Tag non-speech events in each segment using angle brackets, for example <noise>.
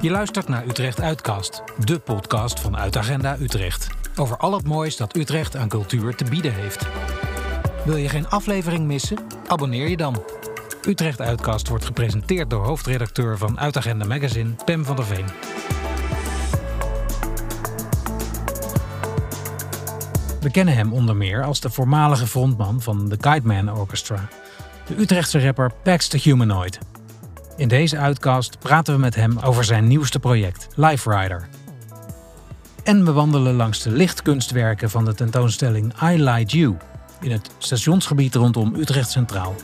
Je luistert naar Utrecht Uitcast, de podcast van Uitagenda Utrecht. Over al het moois dat Utrecht aan cultuur te bieden heeft. Wil je geen aflevering missen? Abonneer je dan. Utrecht Uitcast wordt gepresenteerd door hoofdredacteur van Uitagenda Magazine, Pem van der Veen. We kennen hem onder meer als de voormalige frontman van de Guideman Orchestra, de Utrechtse rapper Pax the Humanoid. In deze uitcast praten we met hem over zijn nieuwste project, Life Rider. En we wandelen langs de lichtkunstwerken van de tentoonstelling I Light You in het stationsgebied rondom Utrecht Centraal.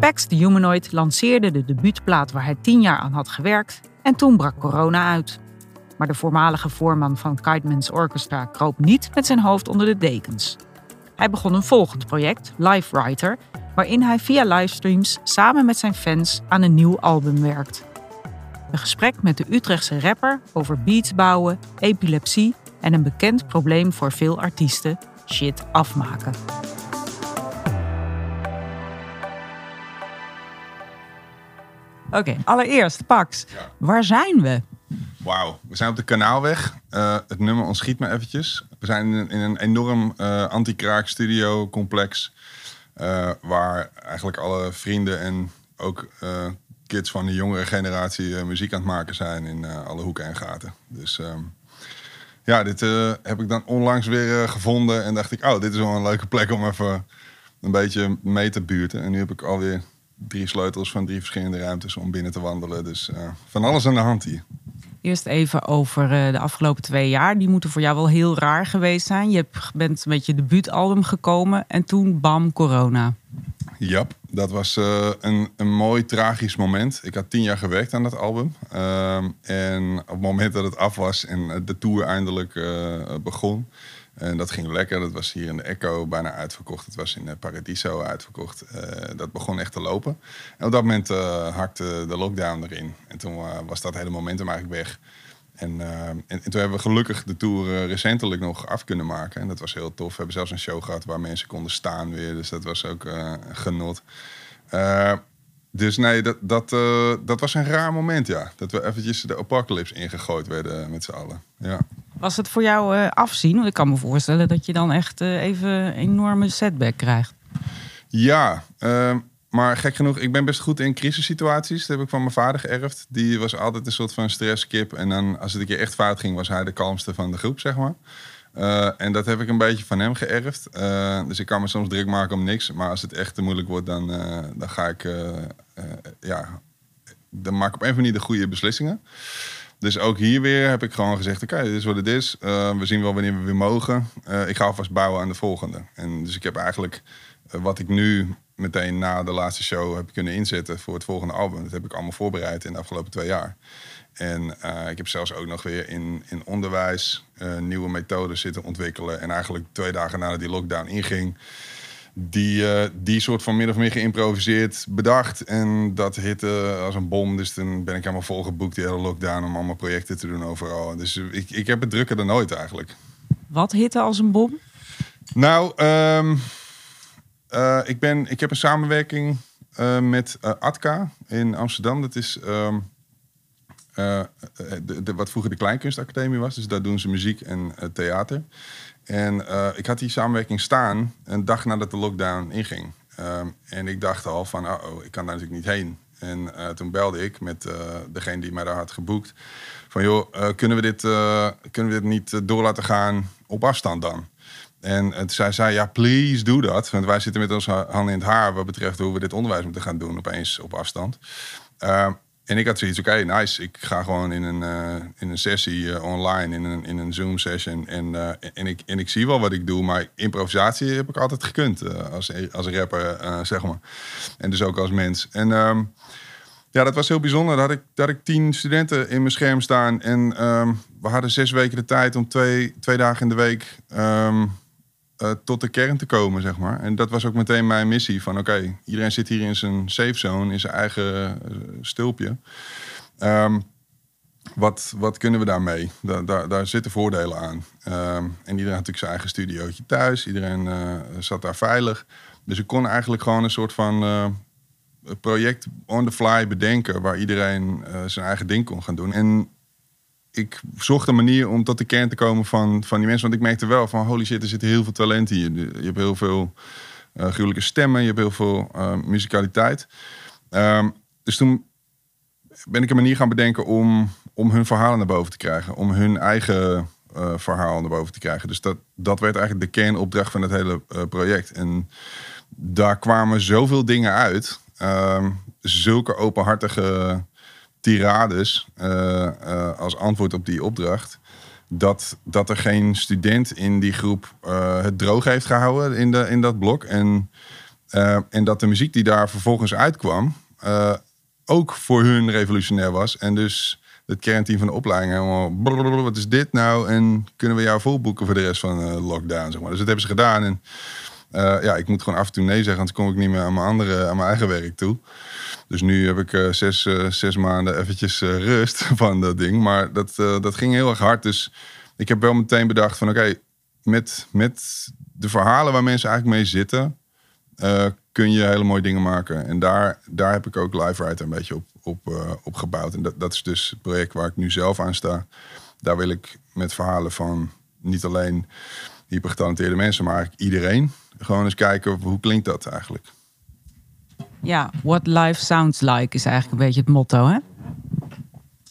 Pax the Humanoid lanceerde de debuutplaat waar hij tien jaar aan had gewerkt en toen brak corona uit. Maar de voormalige voorman van Kiteman's Orchestra kroop niet met zijn hoofd onder de dekens. Hij begon een volgend project, Life Writer, waarin hij via livestreams samen met zijn fans aan een nieuw album werkt. Een gesprek met de Utrechtse rapper over beats bouwen, epilepsie en een bekend probleem voor veel artiesten: shit afmaken. Oké, allereerst, Pax, waar zijn we? Wauw, we zijn op de Kanaalweg. Uh, het nummer ontschiet me eventjes. We zijn in een, enorm uh, anti-kraak studio complex. Uh, waar eigenlijk alle vrienden en ook kids van de jongere generatie muziek aan het maken zijn in alle hoeken en gaten. Dus um, ja, dit heb ik dan onlangs weer gevonden en dacht ik, oh, dit is wel een leuke plek om even een beetje mee te buurten. En nu heb ik alweer drie sleutels van drie verschillende ruimtes om binnen te wandelen. Dus van alles aan de hand hier. Eerst even over uh, de afgelopen twee jaar. Die moeten voor jou wel heel raar geweest zijn. Je bent met je debuutalbum gekomen en toen bam, corona. Ja, dat was uh, een, een mooi tragisch moment. Ik had tien jaar gewerkt aan dat album. Uh, en op het moment dat het af was en de tour eindelijk begon... En dat ging lekker. Dat was hier in de Echo bijna uitverkocht. Het was in Paradiso uitverkocht. Uh, dat begon echt te lopen. En op dat moment uh, hakte de lockdown erin. En toen was dat hele momentum eigenlijk weg. En, en, en, toen hebben we gelukkig de tour recentelijk nog af kunnen maken. En dat was heel tof. We hebben zelfs een show gehad waar mensen konden staan weer. Dus dat was ook genot. Dus nee, dat, dat, dat was een raar moment, ja. Dat we eventjes de apocalypse ingegooid werden met z'n allen. Ja. Was het voor jou uh, afzien? Want ik kan me voorstellen dat je dan echt uh, even een enorme setback krijgt. Ja, ehm, maar gek genoeg, ik ben best goed in crisissituaties. Dat heb ik van mijn vader geërfd. Die was altijd een soort van stresskip. En dan, als het een keer echt fout ging, was hij de kalmste van de groep, zeg maar. Uh, en dat heb ik een beetje van hem geërfd. Dus ik kan me soms druk maken om niks. Maar als het echt te moeilijk wordt, dan, dan ga ik. ja, dan maak ik op een manier de goede beslissingen. Dus ook hier weer heb ik gewoon gezegd: oké, dit is wat het is. we zien wel wanneer we weer mogen. ik ga alvast bouwen aan de volgende. En dus ik heb eigenlijk wat ik nu meteen na de laatste show heb kunnen inzetten voor het volgende album. Dat heb ik allemaal voorbereid in de afgelopen twee jaar. En ik heb zelfs ook nog weer in, in onderwijs nieuwe methoden zitten ontwikkelen. En eigenlijk twee dagen nadat die lockdown inging, die, uh, die soort van min of meer geïmproviseerd bedacht. En dat hitte als een bom. Dus toen ben ik helemaal volgeboekt die hele lockdown om allemaal projecten te doen overal. Dus ik, ik heb het drukker dan ooit eigenlijk. Wat hitte als een bom? Nou, um, ik, ben, ik heb een samenwerking met ATKA in Amsterdam. Dat is... Um, de, de, wat vroeger de Kleinkunstacademie was. Dus daar doen ze muziek en theater. En uh, ik had die samenwerking staan een dag nadat de lockdown inging. en ik dacht al van, oh, ik kan daar natuurlijk niet heen. En toen belde ik met degene die mij daar had geboekt. Van joh, kunnen, we dit, kunnen we dit niet door laten gaan op afstand dan? En uh, zij zei, ja, please doe dat. Want wij zitten met onze handen in het haar wat betreft hoe we dit onderwijs moeten gaan doen, opeens op afstand. En ik had zoiets, oké, nice. Ik ga gewoon in een, uh, in een sessie uh, online, in een, in een Zoom-session. En, uh, en, ik, en ik zie wel wat ik doe, maar improvisatie heb ik altijd gekund als, als rapper, zeg maar. En dus ook als mens. En um, ja, dat was heel bijzonder. Had ik, had ik tien studenten in mijn scherm staan. En um, we hadden zes weken de tijd om twee, twee dagen in de week... Um, uh, tot de kern te komen, zeg maar. En dat was ook meteen mijn missie van oké, iedereen zit hier in zijn safe zone, in zijn eigen uh, stulpje. Um, wat, wat kunnen we daarmee? Da, daar, daar zitten voordelen aan. Ehm, en iedereen had natuurlijk zijn eigen studiootje thuis. Iedereen eh, zat daar veilig. Dus ik kon eigenlijk gewoon een soort van project on the fly bedenken... waar iedereen zijn eigen ding kon gaan doen. En ik zocht een manier om tot de kern te komen van, van die mensen. Want ik merkte wel van holy shit, er zit heel veel talent hier. Je hebt heel veel uh, gruwelijke stemmen. Je hebt heel veel uh, muzikaliteit. Um, dus toen ben ik een manier gaan bedenken om, om hun verhalen naar boven te krijgen. Om hun eigen uh, verhaal naar boven te krijgen. Dus dat, dat werd eigenlijk de kernopdracht van het hele project. En daar kwamen zoveel dingen uit. Um, zulke openhartige tirades uh, uh, als antwoord op die opdracht. Dat, dat er geen student in die groep uh, het droog heeft gehouden in, de, in dat blok. En, en dat de muziek die daar vervolgens uitkwam ook voor hun revolutionair was. En dus het kernteam van de opleiding helemaal... Wat is dit nou? En kunnen we jou volboeken voor de rest van de lockdown? Zeg maar. Dus dat hebben ze gedaan. En ja, ik moet gewoon af en toe nee zeggen. Anders kom ik niet meer aan mijn, andere, aan mijn eigen werk toe. Dus nu heb ik uh, zes, uh, zes maanden eventjes rust <laughs> van dat ding. Maar dat, dat ging heel erg hard. Dus ik heb wel meteen bedacht van oké, met, met de verhalen waar mensen eigenlijk mee zitten... kun je hele mooie dingen maken. En daar, daar heb ik ook Live Writer een beetje op, op, op gebouwd. En dat, dat is dus het project waar ik nu zelf aan sta. Daar wil ik met verhalen van niet alleen hypergetalenteerde mensen... maar eigenlijk iedereen gewoon eens kijken hoe klinkt dat eigenlijk. Ja, what life sounds like is eigenlijk een beetje het motto, hè?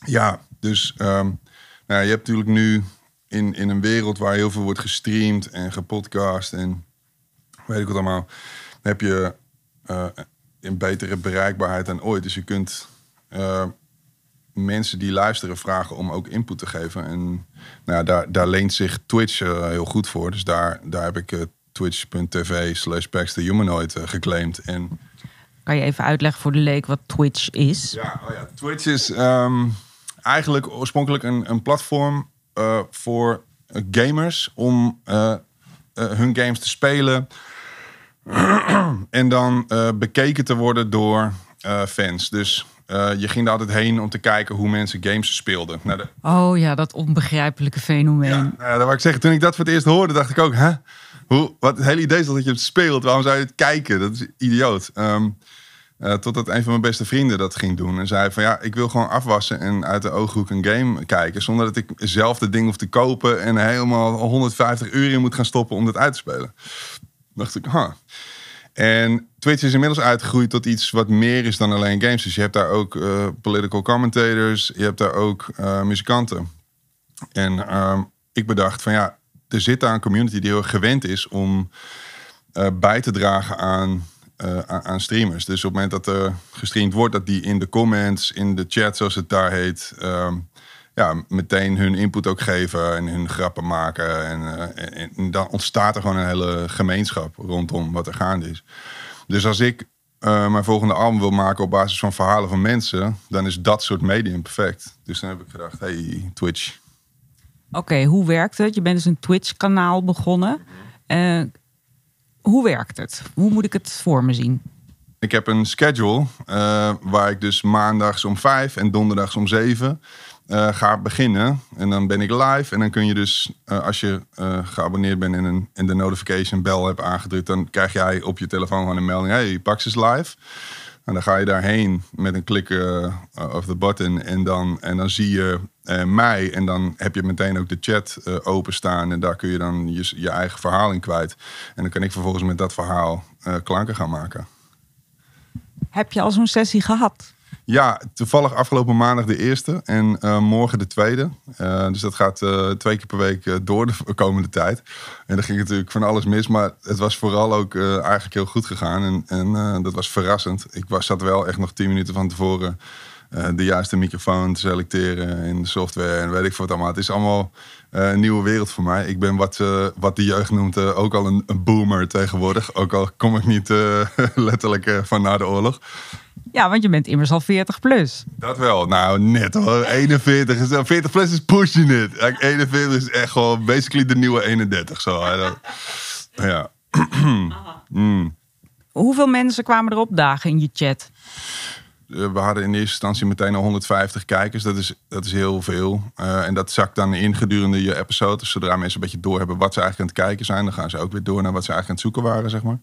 Ja, dus um, nou, je hebt natuurlijk nu in, in een wereld waar heel veel wordt gestreamd en gepodcast en weet ik wat allemaal, heb je uh, een betere bereikbaarheid dan ooit. Dus je kunt uh, mensen die luisteren vragen om ook input te geven. En nou, daar, daar leent zich Twitch uh, heel goed voor. Dus daar, daar heb ik twitch.tv slash Humanoid geclaimd. En kan je even uitleggen voor de leek wat Twitch is? Ja, oh ja. Twitch is um, eigenlijk oorspronkelijk een, een platform voor gamers om hun games te spelen. <clears throat> en dan bekeken te worden door fans. Dus je ging er altijd heen om te kijken hoe mensen games speelden. Nou, de... Oh ja, dat onbegrijpelijke fenomeen. Ja, nou, dat wou ik zeggen. Toen ik dat voor het eerst hoorde, dacht ik ook, hè? Hoe, wat het hele idee is dat je het speelt. Waarom zou je het kijken? Dat is idioot. Um, uh, totdat een van mijn beste vrienden dat ging doen. En zei van ja, ik wil gewoon afwassen en uit de ooghoek een game kijken. Zonder dat ik zelf het ding hoef te kopen en helemaal 150 uur in moet gaan stoppen om dit uit te spelen. dacht ik, ha. En Twitch is inmiddels uitgegroeid tot iets wat meer is dan alleen games. Dus je hebt daar ook uh, political commentators, je hebt daar ook uh, muzikanten. En uh, ik bedacht van ja, er zit daar een community die heel gewend is om bij te dragen aan aan streamers. Dus op het moment dat er gestreamd wordt, dat die in de comments, in de chat, zoals het daar heet, um, ja, meteen hun input ook geven en hun grappen maken. En, uh, en, en, dan ontstaat er gewoon een hele gemeenschap rondom wat er gaande is. Dus als ik uh, mijn volgende album wil maken op basis van verhalen van mensen, dan is dat soort medium perfect. Dus dan heb ik gedacht, hey, Twitch. Oké, hoe werkt het? Je bent dus een Twitch-kanaal begonnen. Uh, hoe werkt het? Hoe moet ik het voor me zien? Ik heb een schedule uh, waar ik dus maandags om vijf en donderdags om zeven uh, ga beginnen. En dan ben ik live. En dan kun je dus, uh, als je geabonneerd bent en, een, en de notification bell hebt aangedrukt, dan krijg jij op je telefoon gewoon een melding: hey, Pax is live. En dan ga je daarheen met een klik of the button en dan, en dan zie je mij. En dan heb je meteen ook de chat openstaan. En daar kun je dan je, je, eigen verhaal in kwijt. En dan kan ik vervolgens met dat verhaal klanken gaan maken. Heb je al zo'n sessie gehad? Ja, toevallig afgelopen maandag de eerste en uh, morgen de tweede. Uh, dus dat gaat uh, twee keer per week door de komende tijd. En dan ging natuurlijk van alles mis, maar het was vooral ook eigenlijk heel goed gegaan. En, en dat was verrassend. Ik was, zat wel echt nog tien minuten van tevoren de juiste microfoon te selecteren in de software en weet ik wat allemaal. Het is allemaal een nieuwe wereld voor mij. Ik ben wat, wat de jeugd noemt ook al een, een, boomer tegenwoordig. Ook al kom ik niet <laughs> letterlijk van na de oorlog. Ja, want je bent immers al 40 plus. Dat wel. Nou, net hoor. 41 is 40 plus is pushing it. 41 is echt gewoon basically de nieuwe 31. Zo. Ja. <clears throat> mm. Hoeveel mensen kwamen er opdagen in je chat? We hadden in eerste instantie meteen al 150 kijkers. Dat is, dat is heel veel. Uh, en dat zakt dan in gedurende je episode. Dus zodra mensen een beetje doorhebben wat ze eigenlijk aan het kijken zijn, dan gaan ze ook weer door naar wat ze eigenlijk aan het zoeken waren, zeg maar.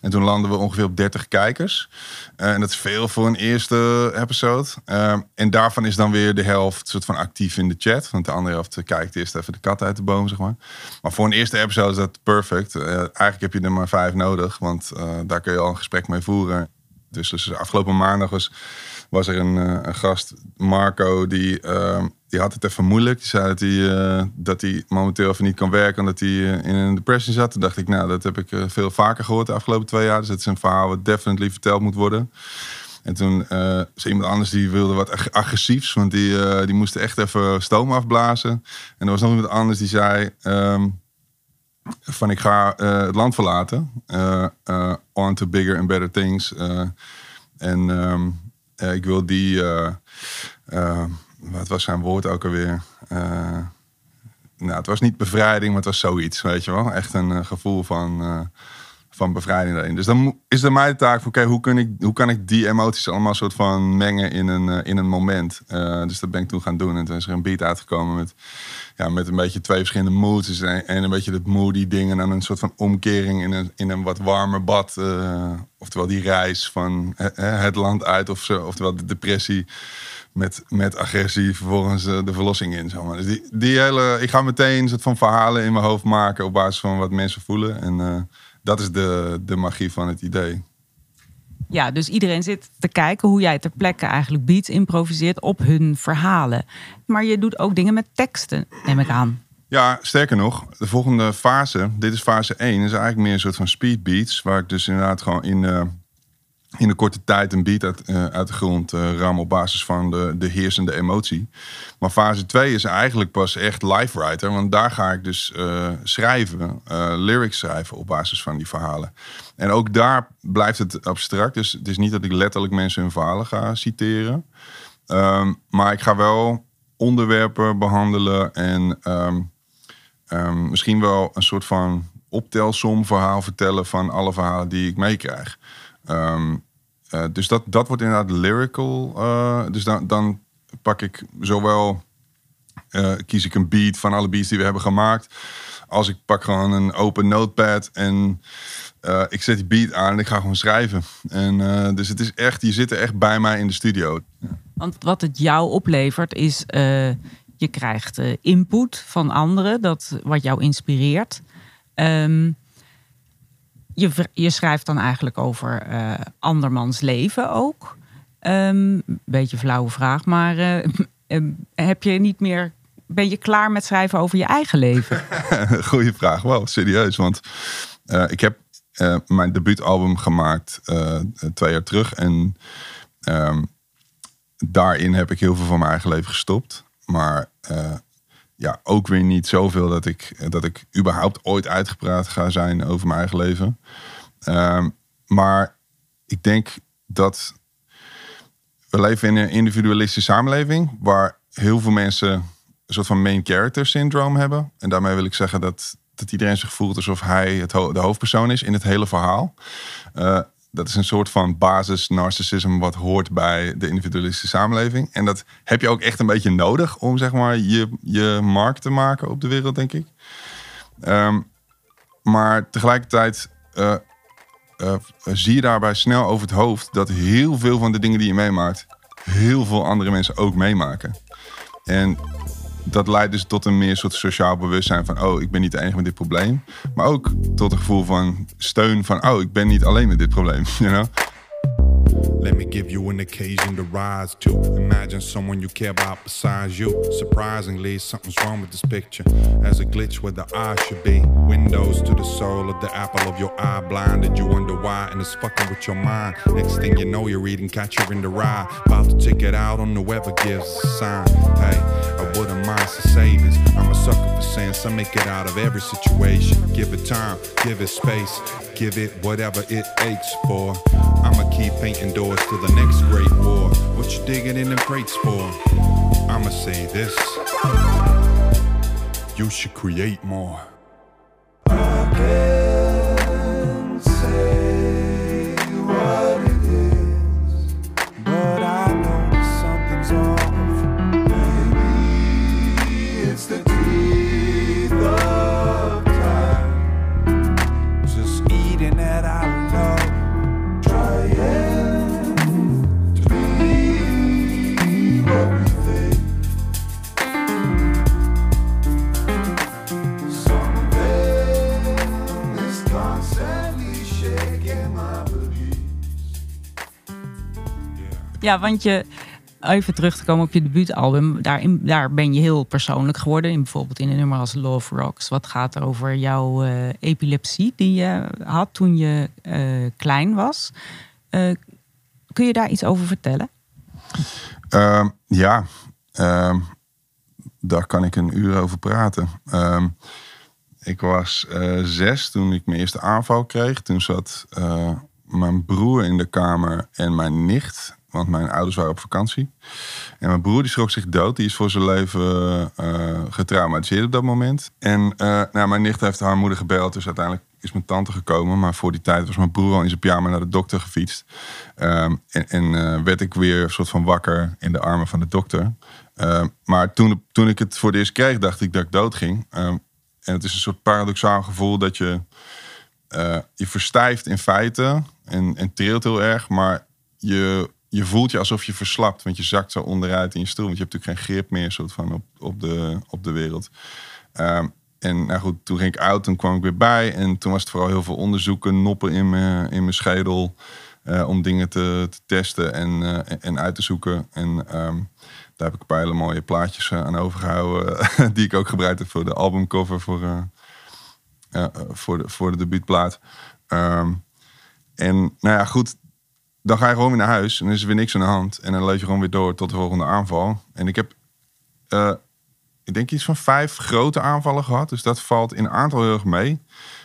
En toen landen we ongeveer op 30 kijkers. Uh, en dat is veel voor een eerste episode. Uh, en daarvan is dan weer de helft soort van actief in de chat. Want de andere helft kijkt eerst even de kat uit de boom, zeg maar. Maar voor een eerste episode is dat perfect. eigenlijk heb je er maar vijf nodig, want daar kun je al een gesprek mee voeren. Dus, dus afgelopen maandag was, was er een, uh, een gast, Marco, die, uh, die had het even moeilijk. Die zei dat hij, uh, dat hij momenteel even niet kan werken omdat hij in een depressie zat. Toen dacht ik, nou, dat heb ik veel vaker gehoord de afgelopen twee jaar. Dus dat is een verhaal wat definitely verteld moet worden. En toen uh, is iemand anders die wilde wat agressiefs, want die, uh, die moest echt even stoom afblazen. En er was nog iemand anders die zei: um, van ik ga uh, het land verlaten, on to bigger and better things. en um, ik wil die, wat was zijn woord ook alweer? nou, het was niet bevrijding, maar het was zoiets, weet je wel. Echt een gevoel van van bevrijding erin. Dus dan is er mij de taak van, oké, hoe hoe, ik, hoe kan ik die emoties allemaal soort van mengen in een, uh, in een moment? Uh, dus dat ben ik toen gaan doen. En toen is er een beat uitgekomen met, ja, met een beetje twee verschillende moods. Dus en, en een beetje het moody ding en dan een soort van omkering in een, in een wat warmer bad. Uh, oftewel die reis van het land uit of zo, oftewel de depressie met, met agressie vervolgens de verlossing in. Maar. Dus die, die hele, ik ga meteen een soort van verhalen in mijn hoofd maken op basis van wat mensen voelen. En dat is de, de magie van het idee. Ja, dus iedereen zit te kijken hoe jij ter plekke eigenlijk beats improviseert op hun verhalen. Maar je doet ook dingen met teksten, neem ik aan. Ja, sterker nog, de volgende fase, dit is fase 1, is eigenlijk meer een soort van speed beats. Waar ik dus inderdaad gewoon in, uh, in een korte tijd een beat uit, uit de grond uh, ram op basis van de, de heersende emotie. Maar fase 2 is eigenlijk pas echt live writer, want daar ga ik dus uh, schrijven, lyrics schrijven op basis van die verhalen. En ook daar blijft het abstract, dus het is niet dat ik letterlijk mensen hun verhalen ga citeren. Um, maar ik ga wel onderwerpen behandelen en um, um, misschien wel een soort van optelsom verhaal vertellen van alle verhalen die ik meekrijg. Um, uh, dus dat, dat wordt inderdaad lyrical. Uh, dus dan, dan pak ik zowel, uh, kies ik een beat van alle beats die we hebben gemaakt. Als ik pak gewoon een open notepad en ik zet die beat aan en ik ga gewoon schrijven. En, dus het is echt, je zit er echt bij mij in de studio. Want wat het jou oplevert is, je krijgt input van anderen, dat, wat jou inspireert. Um, je, je schrijft dan eigenlijk over uh, andermans leven ook. Um, beetje flauwe vraag, maar uh, <laughs> heb je niet meer. Ben je klaar met schrijven over je eigen leven? <laughs> Goeie vraag. Wow, serieus. Want uh, ik heb mijn debuutalbum gemaakt twee jaar terug. En um, daarin heb ik heel veel van mijn eigen leven gestopt. Maar ja, ook weer niet zoveel dat ik, dat ik überhaupt ooit uitgepraat ga zijn over mijn eigen leven. Um, maar ik denk dat we leven in een individualistische samenleving waar heel veel mensen een soort van main character syndroom hebben. En daarmee wil ik zeggen dat, dat iedereen zich voelt alsof hij het de hoofdpersoon is in het hele verhaal. Uh, dat is een soort van basis narcissisme wat hoort bij de individualistische samenleving. En dat heb je ook echt een beetje nodig om zeg maar je, je markt te maken op de wereld, denk ik. Um, maar tegelijkertijd uh, uh, zie je daarbij snel over het hoofd dat heel veel van de dingen die je meemaakt, heel veel andere mensen ook meemaken. En dat leidt dus tot een meer soort sociaal bewustzijn van, oh, ik ben niet de enige met dit probleem. Maar ook tot een gevoel van steun van, oh, ik ben niet alleen met dit probleem. <laughs> You know? Let me give you an occasion to rise to. Imagine someone you care about besides you. Surprisingly, something's wrong with this picture. As a glitch where the eye should be. Windows to the soul of the apple of your eye. Blinded, you wonder why, and it's fucking with your mind. Next thing you know, you're reading Catcher in the Rye. About to check it out on the weather gives a sign. Hey, I wouldn't mind some savings. I'm a sucker for sense. I make it out of every situation. Give it time, give it space, give it whatever it aches for. I'ma keep painting doors to the next great war. What you digging in the crates for? I'ma say this. You should create more. Say Ja, want je, even terug te komen op je debuutalbum, daarin, daar ben je heel persoonlijk geworden. In, bijvoorbeeld in een nummer als Love Rocks, wat gaat over jouw eh, epilepsie die je had toen je eh, klein was. Eh, kun je daar iets over vertellen? Ehm, ja, ehm, daar kan ik een uur over praten. Ehm, ik was zes toen ik mijn eerste aanval kreeg. Toen zat mijn broer in de kamer en mijn nicht. Want mijn ouders waren op vakantie. En mijn broer die schrok zich dood. Die is voor zijn leven eh, getraumatiseerd op dat moment. En eh, nou, mijn nicht heeft haar moeder gebeld. Dus uiteindelijk is mijn tante gekomen. Maar voor die tijd was mijn broer al in zijn pyjama naar de dokter gefietst. Ehm, en eh, werd ik weer een soort van wakker in de armen van de dokter. Ehm, maar toen, toen ik het voor het eerst kreeg, dacht ik dat ik dood ging. Ehm, en het is een soort paradoxaal gevoel dat je... je verstijft in feite en, en trilt heel erg, maar je, je voelt je alsof je verslapt, want je zakt zo onderuit in je stoel, want je hebt natuurlijk geen grip meer soort van op, op, de, op de wereld. Ehm, en nou goed, toen ging ik uit, toen kwam ik weer bij en toen was het vooral heel veel onderzoeken, noppen in mijn, in mijn schedel eh, om dingen te, te testen en, eh, en- en uit te zoeken. En ehm, daar heb ik een paar hele mooie plaatjes eh, aan overgehouden, <laughs> die ik ook gebruikt heb voor de albumcover voor, voor, de, voor de debuutplaat. Ehm, en nou ja, goed. Dan ga je gewoon weer naar huis en dan is er weer niks aan de hand. En dan leef je gewoon weer door tot de volgende aanval. En ik heb, eh, ik denk iets van vijf grote aanvallen gehad. Dus dat valt in aantal heel erg mee.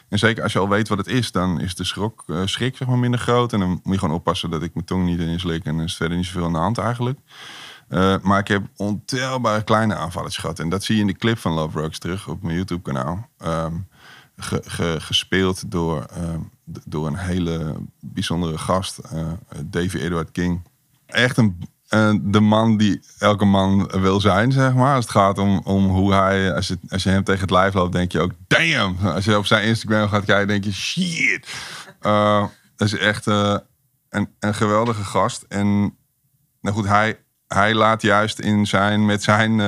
En zeker als je al weet wat het is, dan is de schrok, eh, schrik zeg maar minder groot. En dan moet je gewoon oppassen dat ik mijn tong niet erin slik. En dan is verder niet zoveel aan de hand eigenlijk. Eh, maar ik heb ontelbare kleine aanvalletjes gehad. En dat zie je in de clip van Love Rocks terug op mijn YouTube kanaal. Ehm, ge- ge- gespeeld door, ehm, door een hele bijzondere gast, eh Davy Edward King. Echt een, eh, de man die elke man wil zijn, zeg maar. Als het gaat om, om hoe hij, als je, als je hem tegen het lijf loopt, denk je ook, damn. Als je op zijn Instagram gaat kijken, denk je, shit. Eh, dat is echt een, een geweldige gast. En nou goed, hij, hij laat juist in zijn, met zijn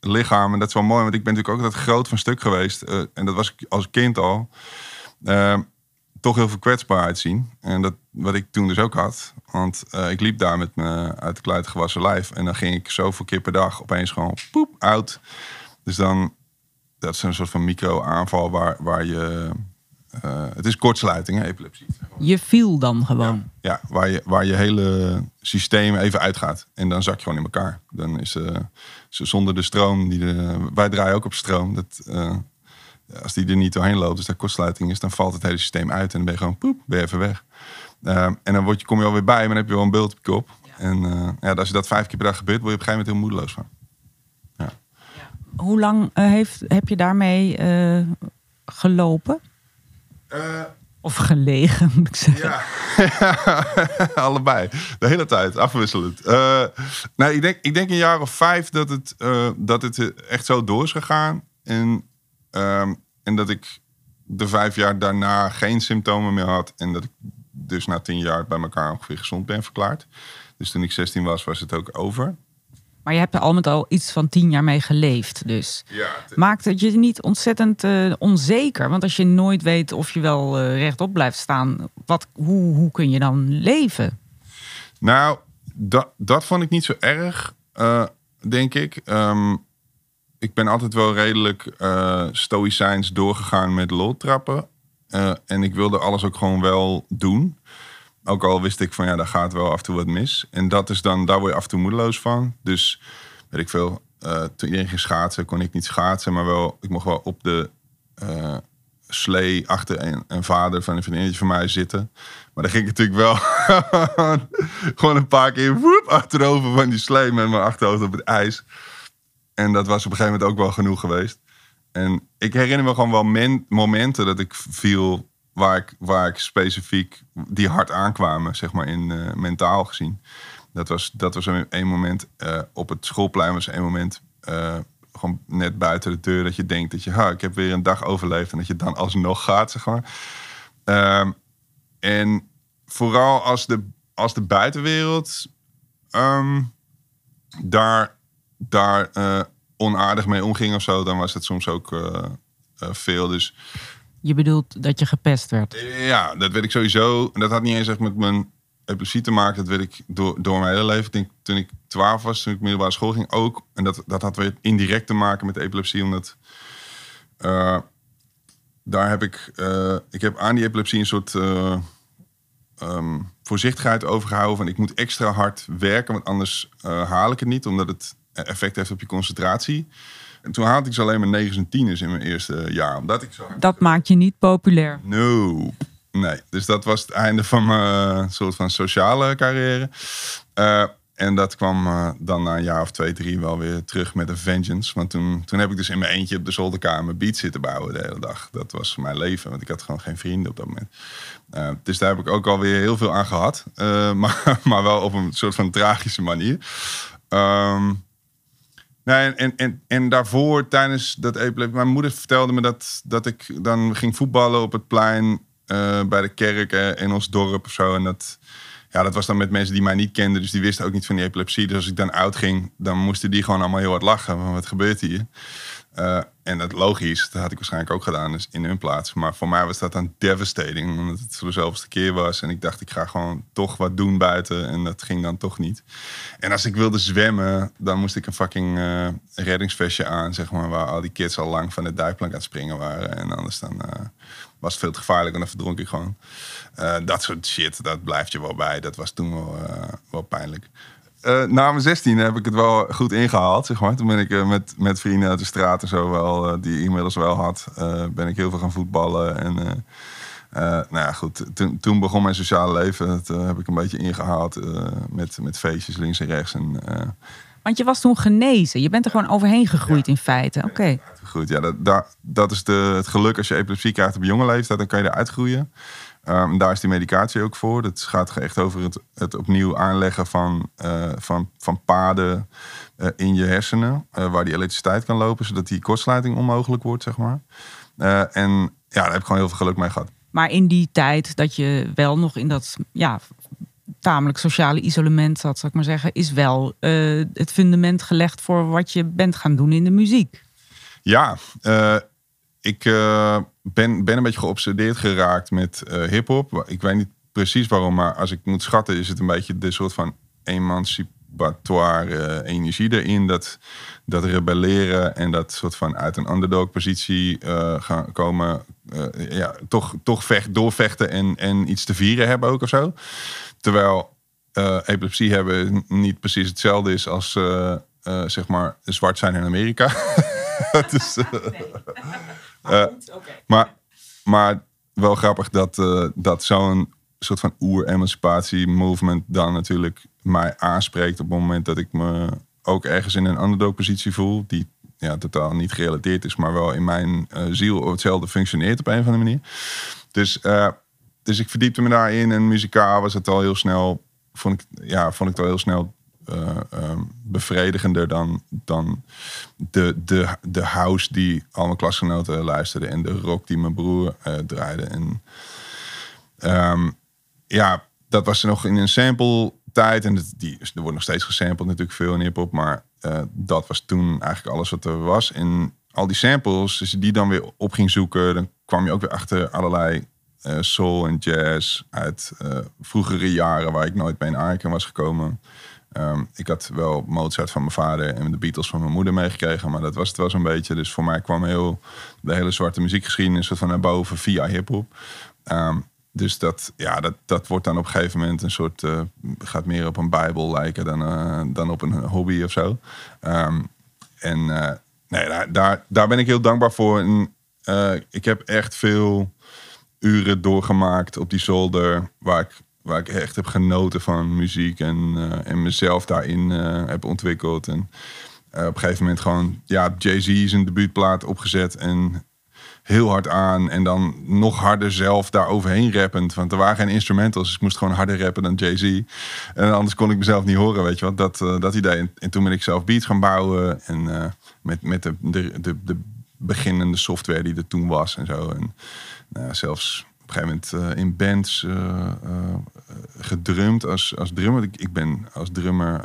lichaam, en dat is wel mooi, want ik ben natuurlijk ook altijd groot van stuk geweest. en dat was ik als kind al. Toch heel veel kwetsbaarheid zien. En dat wat ik toen dus ook had. Want eh, ik liep daar met mijn uit de kluit gewassen lijf. En dan ging ik zoveel keer per dag opeens gewoon poep, out. Dus dan, dat is een soort van micro-aanval waar, waar je... eh, het is kortsluiting, hè, epilepsie. Je viel dan gewoon. Ja, waar je, waar je hele systeem even uitgaat. En dan zak je gewoon in elkaar. Dan is eh, ze zonder de stroom, die de, wij draaien ook op stroom. Dat, als die er niet doorheen loopt, dus daar kortsluiting is, dan valt het hele systeem uit. En dan ben je gewoon poep, ben je even weg. Eh, en dan word je, kom je alweer bij, maar dan heb je wel een beeld op je kop. En eh, ja, als je dat vijf keer per dag gebeurt, word je op een gegeven moment heel moedeloos van. Hoe lang eh, heeft, heb je daarmee eh, gelopen? Of gelegen, <laughs> moet ik zeggen. Ja, <laughs> allebei. De hele tijd, afwisselend. Nou, ik, denk, ik denk een jaar of vijf dat het, dat het echt zo door is gegaan. En, ehm, en dat ik de vijf jaar daarna geen symptomen meer had. En dat ik dus na tien jaar bij elkaar ongeveer gezond ben verklaard. Dus toen ik 16 was, was het ook over. Maar je hebt er al met al iets van tien jaar mee geleefd. Dus Ja, maakt het je niet ontzettend eh, onzeker? Want als je nooit weet of je wel eh, rechtop blijft staan, wat, hoe, hoe kun je dan leven? Nou, dat, dat vond ik niet zo erg, eh, denk ik. Ehm, ik ben altijd wel redelijk eh stoïcijns doorgegaan met loltrappen. Eh, en ik wilde alles ook gewoon wel doen. Ook al wist ik van ja, daar gaat wel af en toe wat mis. En dat is dan, daar word je af en toe moedeloos van. Dus weet ik veel, eh, toen iedereen ging schaatsen, kon ik niet schaatsen. Maar wel, ik mocht wel op de eh, slee achter een, een vader van een vriendinnetje van mij zitten. Maar dan ging ik natuurlijk wel <laughs> gewoon een paar keer woep, achterover van die slee met mijn achterhoofd op het ijs. En dat was op een gegeven moment ook wel genoeg geweest. En ik herinner me gewoon wel men- momenten dat ik viel waar ik, waar ik specifiek die hard aankwamen, zeg maar in eh, mentaal gezien. Dat was, dat was een, een moment eh, op het schoolplein was een moment eh, gewoon net buiten de deur dat je denkt dat je, ha, ik heb weer een dag overleefd en dat je dan alsnog gaat, zeg maar. Ehm, en vooral als de, als de buitenwereld ehm, daar, daar eh, onaardig mee omging of zo, dan was het soms ook eh, eh, veel. Dus Je bedoelt dat je gepest werd. ja, dat weet ik sowieso. En dat had niet eens echt met mijn epilepsie te maken. Dat weet ik door, door mijn hele leven. Ik denk, toen ik 12 was, toen ik middelbare school ging ook. En dat, dat had weer indirect te maken met de epilepsie. Omdat daar heb ik... ik heb aan die epilepsie een soort... eh, ehm, voorzichtigheid overgehouden. Van ik moet extra hard werken, want anders haal ik het niet. Omdat het effect heeft op je concentratie. En toen haalde ik ze alleen maar negens en tieners in mijn eerste jaar. Omdat ik zo Dat maakt je niet populair. No. Nee, dus dat was het einde van mijn eh, soort van sociale carrière. Eh, en dat kwam eh, dan na een jaar of twee, drie wel weer terug met een vengeance. Want toen, toen heb ik dus in mijn eentje op de zolderkamer beats zitten bouwen de hele dag. Dat was mijn leven, want ik had gewoon geen vrienden op dat moment. Dus daar heb ik ook alweer heel veel aan gehad. Eh, <laughs> maar, maar wel op een soort van tragische manier. Ehm, Nee, en, en, en, daarvoor, tijdens dat epilepsie... Mijn moeder vertelde me dat, dat ik dan ging voetballen op het plein... eh, bij de kerk eh, in ons dorp of zo. En dat, ja, dat was dan met mensen die mij niet kenden. Dus die wisten ook niet van die epilepsie. Dus als ik dan uitging, dan moesten die gewoon allemaal heel hard lachen. Van, wat gebeurt hier? Eh, en dat logisch, dat had ik waarschijnlijk ook gedaan dus in hun plaats. Maar voor mij was dat dan devastating, omdat het voor de zoveelste keer was. En ik dacht, ik ga gewoon toch wat doen buiten. En dat ging dan toch niet. En als ik wilde zwemmen, dan moest ik een fucking eh, reddingsvestje aan, zeg maar. Waar al die kids al lang van de dijkplank aan het springen waren. En anders dan eh, was het veel te gevaarlijk en dan verdronk ik gewoon. Dat soort shit, dat blijft je wel bij. Dat was toen wel, wel pijnlijk. Eh, na mijn 16 heb ik het wel goed ingehaald, zeg maar. Toen ben ik eh, met, met vrienden uit de straat en zo wel, eh, die ik inmiddels wel had, ben ik heel veel gaan voetballen. En nou ja, goed, toen, toen begon mijn sociale leven. Dat heb ik een beetje ingehaald eh, met, met feestjes links en rechts. En, Want je was toen genezen. Je bent er gewoon overheen gegroeid in feite. Oké. Goed, ja, dat, dat is de, het geluk als je epilepsie krijgt op jonge leeftijd, dan kan je eruit groeien. Ehm, daar is die medicatie ook voor. Dat gaat echt over het, het opnieuw aanleggen van, eh, van, van paden eh, in je hersenen, eh, waar die elektriciteit kan lopen, zodat die kortsluiting onmogelijk wordt, zeg maar. En ja, daar heb ik gewoon heel veel geluk mee gehad. Maar in die tijd dat je wel nog in dat ja, tamelijk sociale isolement zat, zal ik maar zeggen, is wel het fundament gelegd voor wat je bent gaan doen in de muziek. Ja, ik ben, ben een beetje geobsedeerd geraakt met eh hip-hop. Ik weet niet precies waarom, maar als ik moet schatten, is het een beetje de soort van emancipatoire eh, energie erin. Dat, dat rebelleren en dat soort van uit een underdog-positie eh, gaan komen. ja, toch, toch vecht, doorvechten en, en iets te vieren hebben ook of zo. Terwijl epilepsie hebben niet precies hetzelfde is als zeg maar zwart zijn in Amerika. <laughs> <laughs> dus, <laughs> maar, maar wel grappig dat, eh, dat zo'n soort van oer-emancipatie-movement dan natuurlijk mij aanspreekt op het moment dat ik me ook ergens in een underdog-positie voel. Die ja, totaal niet gerelateerd is, maar wel in mijn ziel hetzelfde functioneert op een of andere manier. Dus, dus ik verdiepte me daarin en muzikaal was het al heel snel, vond ik, ja, vond ik het al heel snel eh, ehm, bevredigender dan, dan de, de, de house die al mijn klasgenoten luisterden en de rock die mijn broer eh, draaide. En ehm, ja, dat was nog in een sample tijd en die, er wordt nog steeds gesampled natuurlijk veel in hip-hop, maar eh, dat was toen eigenlijk alles wat er was. En al die samples, als je die dan weer op ging zoeken, dan kwam je ook weer achter allerlei soul en jazz uit vroegere jaren waar ik nooit mee in aanraking was gekomen. Ehm, ik had wel Mozart van mijn vader en de Beatles van mijn moeder meegekregen, maar dat was het wel zo'n beetje. Dus voor mij kwam heel de hele zwarte muziekgeschiedenis van naar boven via hip-hop. Ehm, dus dat, ja, dat, dat wordt dan op een gegeven moment een soort, eh, gaat meer op een bijbel lijken dan, eh, dan op een hobby of zo. Ehm, en eh, nee, daar, daar, daar ben ik heel dankbaar voor. Ik heb echt veel uren doorgemaakt op die zolder, waar ik, waar ik echt heb genoten van muziek en, eh, en mezelf daarin eh, heb ontwikkeld. En eh, op een gegeven moment gewoon, ja, Jay-Z zijn debuutplaat opgezet en heel hard aan. En dan nog harder zelf daar overheen rappend. Want er waren geen instrumentals, dus ik moest gewoon harder rappen dan Jay-Z. En anders kon ik mezelf niet horen, weet je wat. Dat, dat idee. En, en toen ben ik zelf beats gaan bouwen. En met, met de, de, de, de beginnende software die er toen was en zo. En zelfs op een gegeven moment eh, in bands eh, eh, gedrumd als, als drummer. Ik, ik ben als drummer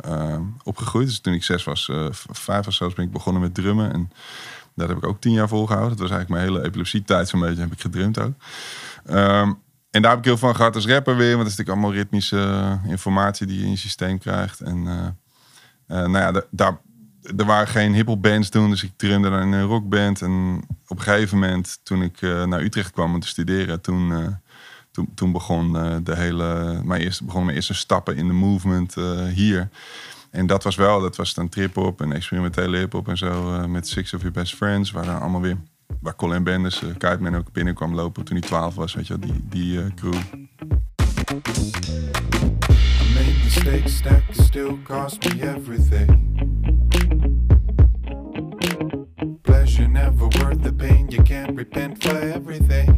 opgegroeid. Dus toen ik zes was, vijf was zelfs, ben ik begonnen met drummen. En dat heb ik ook tien jaar volgehouden. Dat was eigenlijk mijn hele epilepsie-tijd zo'n beetje. Heb ik gedrumd ook. Ehm, en daar heb ik heel van gehad als rapper weer. Want dat is natuurlijk allemaal ritmische informatie die je in je systeem krijgt. En nou ja, da- daar, er waren geen hiphop bands toen. Dus ik drumde dan in een rockband. En op een gegeven moment, toen ik eh, naar Utrecht kwam om te studeren... toen, eh, toen, toen begon, eh, de hele, mijn eerste, begon mijn eerste stappen in de movement eh, hier. En dat was wel, dat was dan trip-hop en experimentele hip-hop en zo. eh, met Six of Your Best Friends, waar dan allemaal weer... Waar Colin Benders, Kuitman ook binnenkwam lopen toen hij 12 was, weet je die, die eh, crew. I made mistakes that still cost me everything. Pleasure never worth the pain. You can't repent for everything.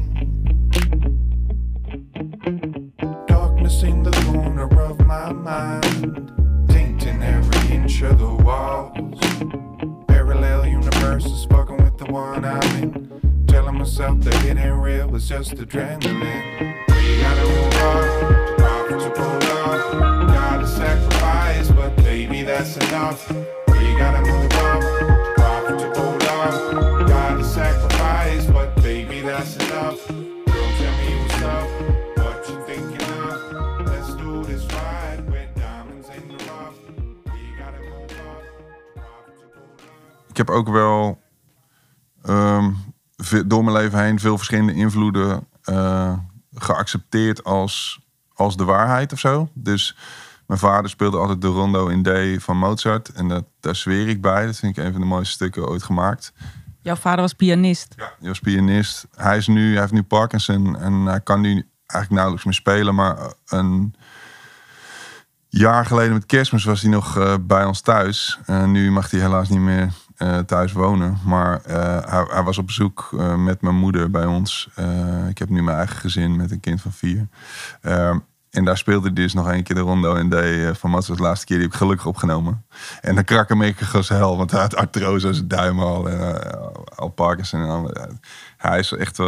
Darkness in the corner of my mind, tainting every inch of the walls. Parallel universes, fucking with the one I'm in. Telling myself that it ain't real, it's just adrenaline. We gotta move on, profitable love. Gotta sacrifice, but baby, that's enough. Heb ook wel ve- door mijn leven heen veel verschillende invloeden eh, geaccepteerd als, als de waarheid of zo. Dus mijn vader speelde altijd de rondo in D van Mozart. En dat, daar zweer ik bij. Dat vind ik een van de mooiste stukken ooit gemaakt. Jouw vader was pianist. Ja. Hij was pianist. Hij, is nu, hij heeft nu Parkinson en hij kan nu eigenlijk nauwelijks meer spelen. Maar eh, een jaar geleden met kerstmis was hij nog eh, bij ons thuis. Eh, nu mag hij helaas niet meer eh, thuis wonen. Maar eh, hij, was op bezoek eh, met mijn moeder bij ons. Ik heb nu mijn eigen gezin met een kind van vier. Ehm, en daar speelde dus nog een keer de rondo in D eh, van Mats. De laatste keer die heb ik gelukkig opgenomen. En dan krak hem ik als hel. Want hij had artrose zijn duim al. En, al Parkinson. En al, hij is echt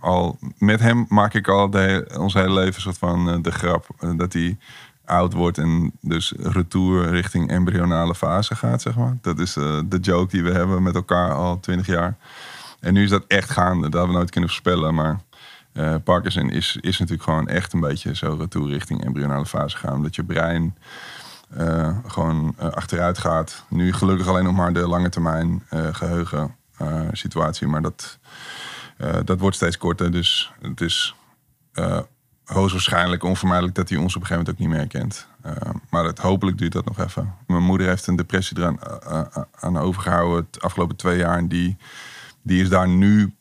al... Met hem maak ik al de, ons hele leven soort van de grap. dat hij oud wordt en dus retour richting embryonale fase gaat, zeg maar. Dat is eh, de joke die we hebben met elkaar al twintig jaar. En nu is dat echt gaande. Dat hadden we nooit kunnen voorspellen, maar... eh, Parkinson is, is natuurlijk gewoon echt een beetje zo retour richting embryonale fase gaan. Omdat je brein eh, gewoon achteruit gaat. Nu gelukkig alleen nog maar de lange termijn eh, geheugen eh, situatie. Maar dat, dat wordt steeds korter. Dus het is hoogstwaarschijnlijk onvermijdelijk dat hij ons op een gegeven moment ook niet meer herkent. Eh, maar het, hopelijk duurt dat nog even. Mijn moeder heeft een depressie eraan eh, eh, aan overgehouden het afgelopen twee jaar. En die, die is daar nu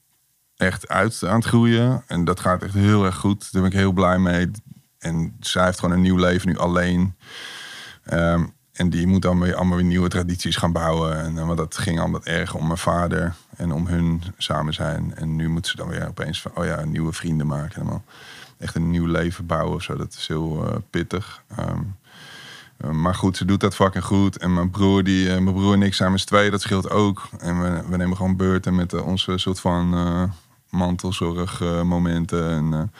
echt uit aan het groeien. En dat gaat echt heel erg goed. Daar ben ik heel blij mee. En zij heeft gewoon een nieuw leven nu alleen. Ehm, en die moet dan weer allemaal weer nieuwe tradities gaan bouwen. En, eh, want dat ging allemaal erg om mijn vader en om hun samen zijn. En nu moet ze dan weer opeens van, oh ja, nieuwe vrienden maken. En allemaal echt een nieuw leven bouwen of zo. Dat is heel eh, pittig. Ehm, eh, maar goed, ze doet dat fucking goed. En mijn broer, die, eh, mijn broer en ik zijn z'n tweeën, dat scheelt ook. En we, we nemen gewoon beurten met onze soort van eh mantelzorg eh, momenten. En,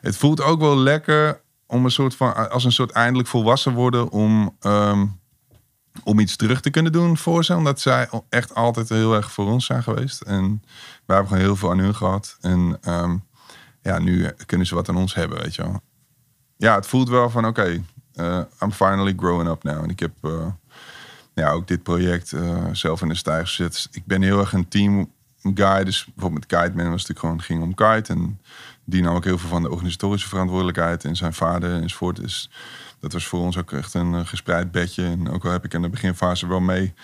het voelt ook wel lekker om een soort van, als een soort eindelijk volwassen worden om, ehm, om iets terug te kunnen doen voor ze. Omdat zij echt altijd heel erg voor ons zijn geweest. En wij hebben gewoon heel veel aan hun gehad. En ehm, ja, nu kunnen ze wat aan ons hebben, weet je wel. Ja, het voelt wel van oké, eh, I'm finally growing up now. En ik heb eh, ja, ook dit project eh, zelf in de stijger gezet. Ik ben heel erg een team guy. Dus bijvoorbeeld met Kite Man was het gewoon ging om Kite. En die nam ook heel veel van de organisatorische verantwoordelijkheid. En zijn vader enzovoort. Dus dat was voor ons ook echt een eh, gespreid bedje. En ook al heb ik in de beginfase wel mee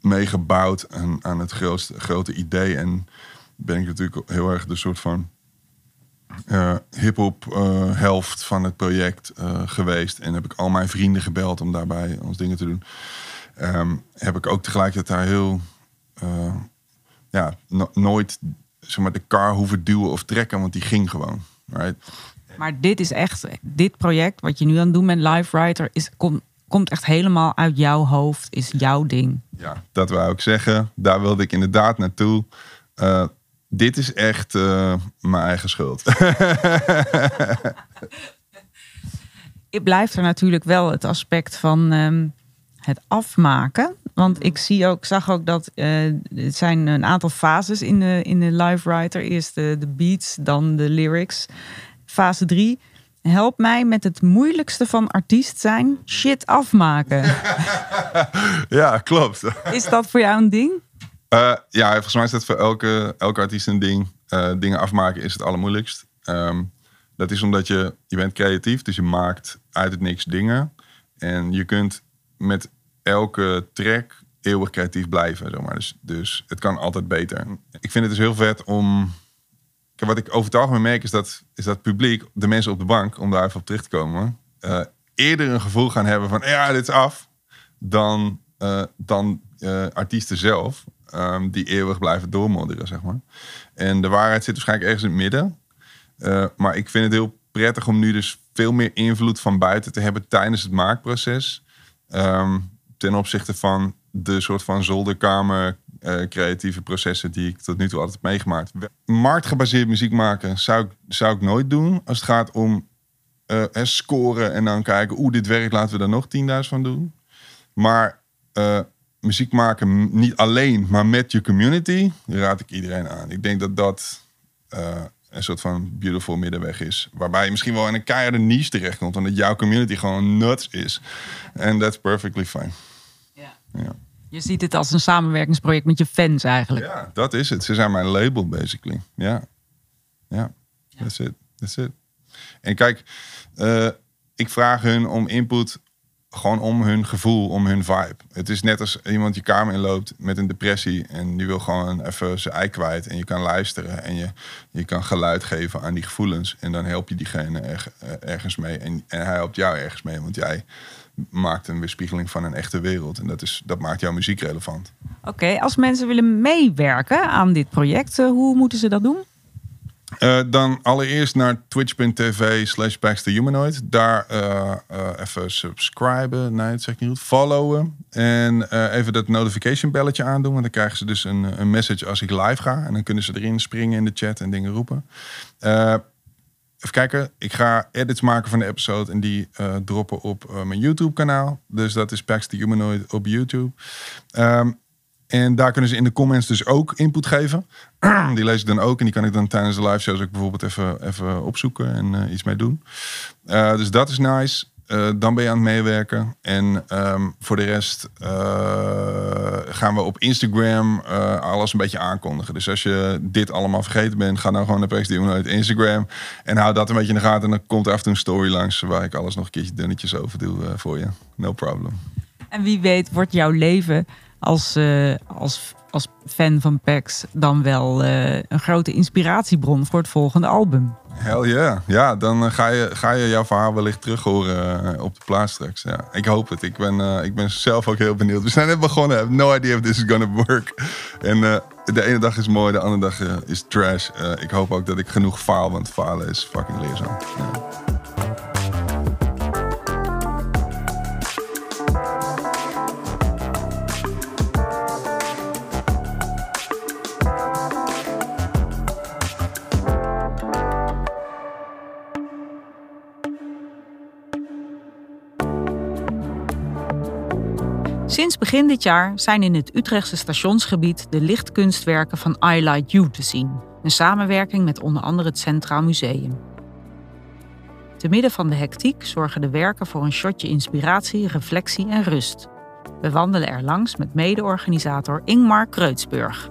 meegebouwd aan, aan het grootste, grote idee. En ben ik natuurlijk heel erg de soort van eh hip-hop eh, helft van het project eh, geweest. En heb ik al mijn vrienden gebeld om daarbij ons dingen te doen. Ehm, heb ik ook tegelijkertijd daar heel. ja, no- nooit zeg maar, de car hoeven duwen of trekken, want die ging gewoon. Right? Maar dit is echt, dit project wat je nu aan het doen bent, Live Writer, is, kom, komt echt helemaal uit jouw hoofd, is jouw ding. Ja, dat wou ik zeggen. Daar wilde ik inderdaad naartoe. Dit is echt eh, mijn eigen schuld. <laughs> Het blijft er natuurlijk wel het aspect van ehm, het afmaken. Want ik zie ook, zag ook dat eh, er zijn een aantal fases in de, in de live writer. Eerst de, de beats, dan de lyrics. Fase 3. Help mij met het moeilijkste van artiest zijn: shit afmaken. <laughs> ja, klopt. Is dat voor jou een ding? Eh, ja, volgens mij is dat voor elke, elke artiest een ding. Eh, dingen afmaken is het allermoeilijkst. Ehm, dat is omdat je, je bent creatief, dus je maakt uit het niks dingen. En je kunt met elke track eeuwig creatief blijven. Zeg maar. dus, dus het kan altijd beter. Ik vind het dus heel vet om... Wat ik over het algemeen merk is dat, is dat publiek, de mensen op de bank, om daar even op terug te komen, eh, eerder een gevoel gaan hebben van ja, dit is af, dan, dan artiesten zelf, ehm, die eeuwig blijven doormodderen, zeg maar. En de waarheid zit waarschijnlijk ergens in het midden. Eh, maar ik vind het heel prettig om nu dus veel meer invloed van buiten te hebben tijdens het maakproces. Ehm, ten opzichte van de soort van zolderkamer eh, creatieve processen die ik tot nu toe altijd heb meegemaakt. Marktgebaseerd muziek maken zou ik, zou ik nooit doen als het gaat om eh, scoren en dan kijken, oeh, dit werkt, laten we daar nog 10.000 van doen. Maar muziek maken niet alleen, maar met je community, raad ik iedereen aan. Ik denk dat dat eh, een soort van beautiful middenweg is. Waarbij je misschien wel in een keiharde niche terechtkomt, omdat jouw community gewoon nuts is. En that's perfectly fine. Ja. Je ziet het als een samenwerkingsproject met je fans eigenlijk. Ja, dat is het. Ze zijn mijn label, basically. Ja. Ja, that's it. That's it. En kijk, eh, ik vraag hun om input gewoon om hun gevoel, om hun vibe. Het is net als iemand je kamer inloopt met een depressie en die wil gewoon even zijn ei kwijt en je kan luisteren en je, je kan geluid geven aan die gevoelens en dan help je diegene eh, ergens mee en, en hij helpt jou ergens mee, want jij maakt een weerspiegeling van een echte wereld en dat, is, dat maakt jouw muziek relevant. Oké, als mensen willen meewerken aan dit project, eh, hoe moeten ze dat doen? Eh, dan allereerst naar twitch.tv slash Humanoid. Daar eh, eh, even subscriben. Nee, dat zeg ik niet goed. Followen. En even dat notification belletje aandoen. Want dan krijgen ze dus een, een message als ik live ga. En dan kunnen ze erin springen in de chat en dingen roepen. Even kijken. Ik ga edits maken van de episode. En die droppen op mijn YouTube kanaal. Dus dat is Pax the Humanoid op YouTube. Ehm, en daar kunnen ze in de comments dus ook input geven. <clears throat> die lees ik dan ook. En die kan ik dan tijdens de live shows ook bijvoorbeeld even, even opzoeken en eh, iets mee doen. Eh, dus dat is nice. Eh, dan ben je aan het meewerken. En ehm, voor de rest gaan we op Instagram alles een beetje aankondigen. Dus als je dit allemaal vergeten bent, ga dan gewoon naar uit Instagram. En hou dat een beetje in de gaten. En dan komt er af en toe een story langs waar ik alles nog een keertje dunnetjes over doe voor je. No problem. En wie weet wordt jouw leven als, eh, als, als fan van PAX dan wel eh, een grote inspiratiebron voor het volgende album. Hell yeah. Ja, dan eh, ga je, ga je jouw verhaal wellicht terug horen op de plaats straks. Ja, ik hoop het. Ik ben, ik ben zelf ook heel benieuwd. We zijn net begonnen. I have no idea if this is gonna work. En de ene dag is mooi, de andere dag is trash. Ik hoop ook dat ik genoeg faal, want falen is fucking leerzaam. Begin dit jaar zijn in het Utrechtse stationsgebied de lichtkunstwerken van I Light You te zien. Een samenwerking met onder andere het Centraal Museum. Te midden van de hectiek zorgen de werken voor een shotje inspiratie, reflectie en rust. We wandelen er langs met mede-organisator Ingmar Kreutzburg.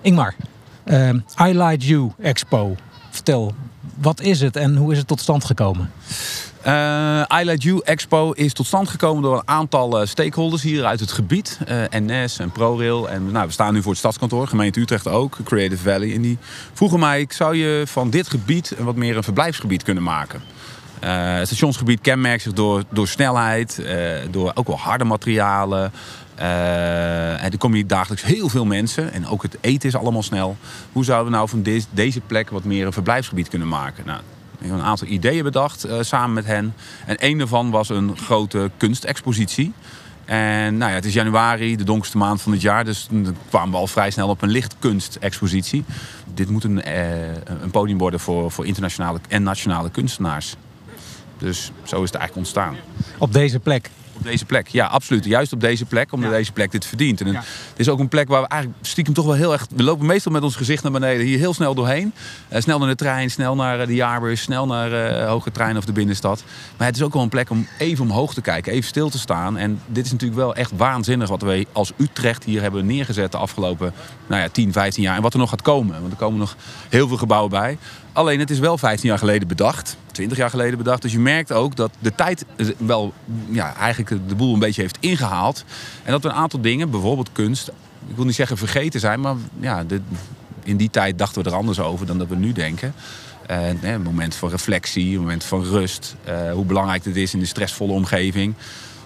Ingmar, ehm, I Light You Expo. Vertel, wat is het en hoe is het tot stand gekomen? Eh I Expo is tot stand gekomen door een aantal eh, stakeholders hier uit het gebied. eh, NS en ProRail. En nou, we staan nu voor het stadskantoor, gemeente Utrecht ook, Creative Valley. En die vroegen mij, zou je van dit gebied wat meer een verblijfsgebied kunnen maken? Het stationsgebied kenmerkt zich door, door snelheid, door ook wel harde materialen. Eh, en er komen hier dagelijks heel veel mensen. En ook het eten is allemaal snel. Hoe zouden we nou van deze, plek wat meer een verblijfsgebied kunnen maken? Nou, ik heb een aantal ideeën bedacht eh, samen met hen. En een daarvan was een grote kunstexpositie. En nou ja, het is januari, de donkerste maand van het jaar. Dus dan kwamen we al vrij snel op een lichtkunstexpositie. Dit moet een, eh, een podium worden voor, voor internationale en nationale kunstenaars. Dus zo is het eigenlijk ontstaan. Op deze plek. Op deze plek, ja, absoluut. Juist op deze plek, omdat Ja. deze plek dit verdient. En het is ook een plek waar we eigenlijk stiekem toch wel heel erg... We lopen meestal met ons gezicht naar beneden, hier heel snel doorheen. Eh, snel naar de trein, snel naar eh, de jaarbus, snel naar eh hoge trein of de binnenstad. Maar het is ook wel een plek om even omhoog te kijken, even stil te staan. En dit is natuurlijk wel echt waanzinnig wat wij als Utrecht hier hebben neergezet de afgelopen nou ja, 10, 15 jaar. En wat er nog gaat komen, want er komen nog heel veel gebouwen bij. Alleen het is wel 15 jaar geleden bedacht, 20 jaar geleden bedacht. Dus je merkt ook dat de tijd wel ja, eigenlijk de boel een beetje heeft ingehaald. En dat een aantal dingen, bijvoorbeeld kunst, ik wil niet zeggen vergeten zijn, maar ja, de, in die tijd dachten we er anders over dan dat we nu denken. Een moment van reflectie, een moment van rust. eh, hoe belangrijk het is in de stressvolle omgeving.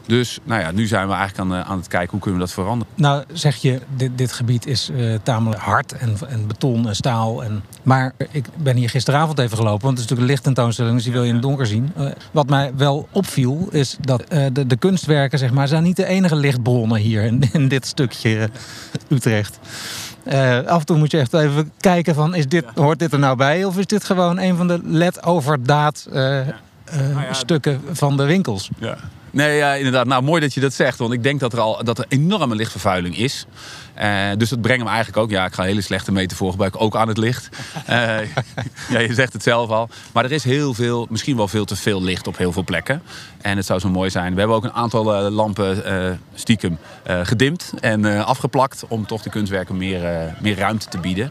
Dus nou ja, nu zijn we eigenlijk aan, eh, aan het kijken hoe kunnen we dat veranderen. Nou zeg je, dit, dit gebied is eh, tamelijk hard en, en beton en staal. En, maar ik ben hier gisteravond even gelopen, want het is natuurlijk een lichttentoonstelling, dus die wil je in het donker zien. Eh, wat mij wel opviel, is dat eh, de, de kunstwerken zeg maar, zijn niet de enige lichtbronnen hier in, <laughs> in dit stukje Utrecht. Eh, af en toe moet je echt even kijken van, is dit, hoort dit er nou bij? Of is dit gewoon een van de LED-overdaad eh, eh, stukken van de winkels? Ja. Nee, ja, inderdaad. Nou, mooi dat je dat zegt. Want ik denk dat er al dat er enorme lichtvervuiling is. Eh, dus dat brengen we eigenlijk ook. Ja, ik ga een hele slechte metafoor gebruiken. Ook aan het licht. <laughs> Eh, ja, je zegt het zelf al. Maar er is heel veel, misschien wel veel te veel licht op heel veel plekken. En het zou zo mooi zijn. We hebben ook een aantal eh, lampen eh, stiekem eh, gedimd en eh, afgeplakt. Om toch de kunstwerken meer, eh, meer ruimte te bieden.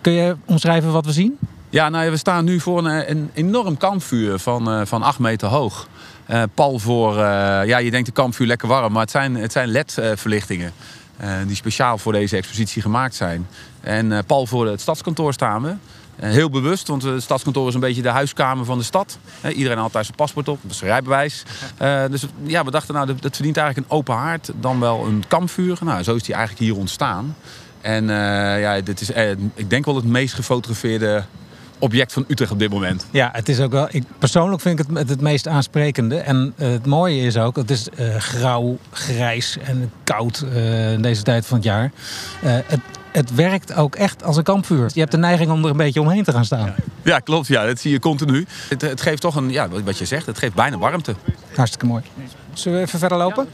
Kun je omschrijven wat we zien? Ja, nou ja, we staan nu voor een, een enorm kampvuur van, eh, van 8 meter hoog. Eh, pal voor, eh, ja, je denkt de kampvuur lekker warm, maar het zijn, het zijn LED-verlichtingen. eh, die speciaal voor deze expositie gemaakt zijn. En pal voor het stadskantoor staan we. Heel bewust, want het stadskantoor is een beetje de huiskamer van de stad. Iedereen had daar zijn paspoort op, zijn rijbewijs. Dus ja, we dachten, nou, dat, dat verdient eigenlijk een open haard, dan wel een kampvuur. Nou, zo is die eigenlijk hier ontstaan. En ja, dit is, ik denk wel het meest gefotografeerde object van Utrecht op dit moment. Ja, het is ook wel. Ik, persoonlijk vind ik het het, meest aansprekende. En eh, het mooie is ook, het is eh, grauw, grijs en koud eh, in deze tijd van het jaar. Het, het werkt ook echt als een kampvuur. Je hebt de neiging om er een beetje omheen te gaan staan. Ja, klopt. Ja, dat zie je continu. Het, het geeft toch een, ja, wat je zegt, het geeft bijna warmte. Hartstikke mooi. Zullen we even verder lopen?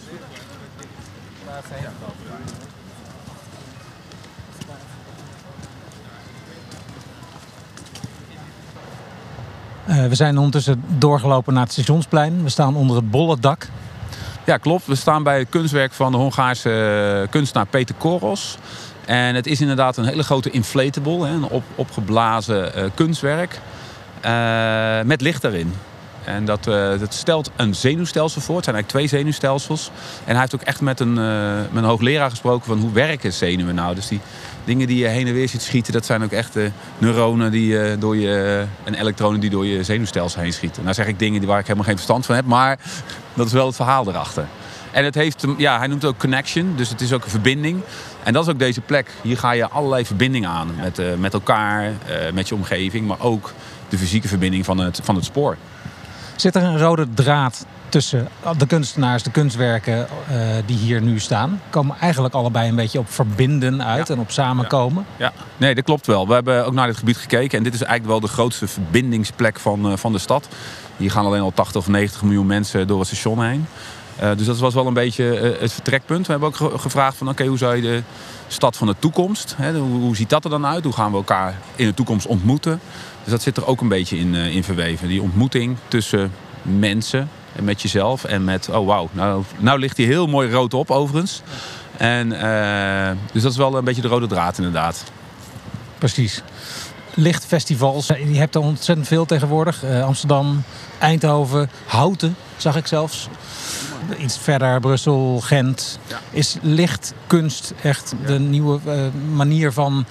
Eh, we zijn ondertussen doorgelopen naar het stationsplein. We staan onder het bolle dak. Ja, klopt. We staan bij het kunstwerk van de Hongaarse eh, kunstenaar Peter Koros. En het is inderdaad een hele grote inflatable, een op, opgeblazen eh, kunstwerk. met licht erin. En dat, dat stelt een zenuwstelsel voor. Het zijn eigenlijk twee zenuwstelsels. En hij heeft ook echt met een, met een hoogleraar gesproken van hoe werken zenuwen nou. Dus die dingen die je heen en weer ziet schieten, dat zijn ook echt eh, neuronen die, eh, door je, en elektronen die door je zenuwstelsel heen schieten. Nou zeg ik dingen die waar ik helemaal geen verstand van heb, maar dat is wel het verhaal erachter. En het heeft, ja, hij noemt het ook connection, dus het is ook een verbinding. En dat is ook deze plek. Hier ga je allerlei verbindingen aan met, eh, met elkaar, eh, met je omgeving, maar ook de fysieke verbinding van het, van het spoor. Zit er een rode draad tussen de kunstenaars, de kunstwerken eh, die hier nu staan? Komen eigenlijk allebei een beetje op verbinden uit Ja. en op samenkomen. Ja, nee, dat klopt wel. We hebben ook naar dit gebied gekeken. En dit is eigenlijk wel de grootste verbindingsplek van, eh, van de stad. Hier gaan alleen al 80 of 90 miljoen mensen door het station heen. Eh, dus dat was wel een beetje het vertrekpunt. We hebben ook ge- gevraagd van oké, hoe zou je de stad van de toekomst, hè, hoe, hoe ziet dat er dan uit? Hoe gaan we elkaar in de toekomst ontmoeten? Dus dat zit er ook een beetje in, in verweven. Die ontmoeting tussen mensen en met jezelf en met, oh wauw, nou, nou ligt hij heel mooi rood op overigens. En, eh, dus dat is wel een beetje de rode draad inderdaad. Precies. Lichtfestivals, eh, je hebt er ontzettend veel tegenwoordig. Eh, Amsterdam, Eindhoven, Houten zag ik zelfs. Iets verder, Brussel, Gent. Ja. Is lichtkunst echt de nieuwe manier van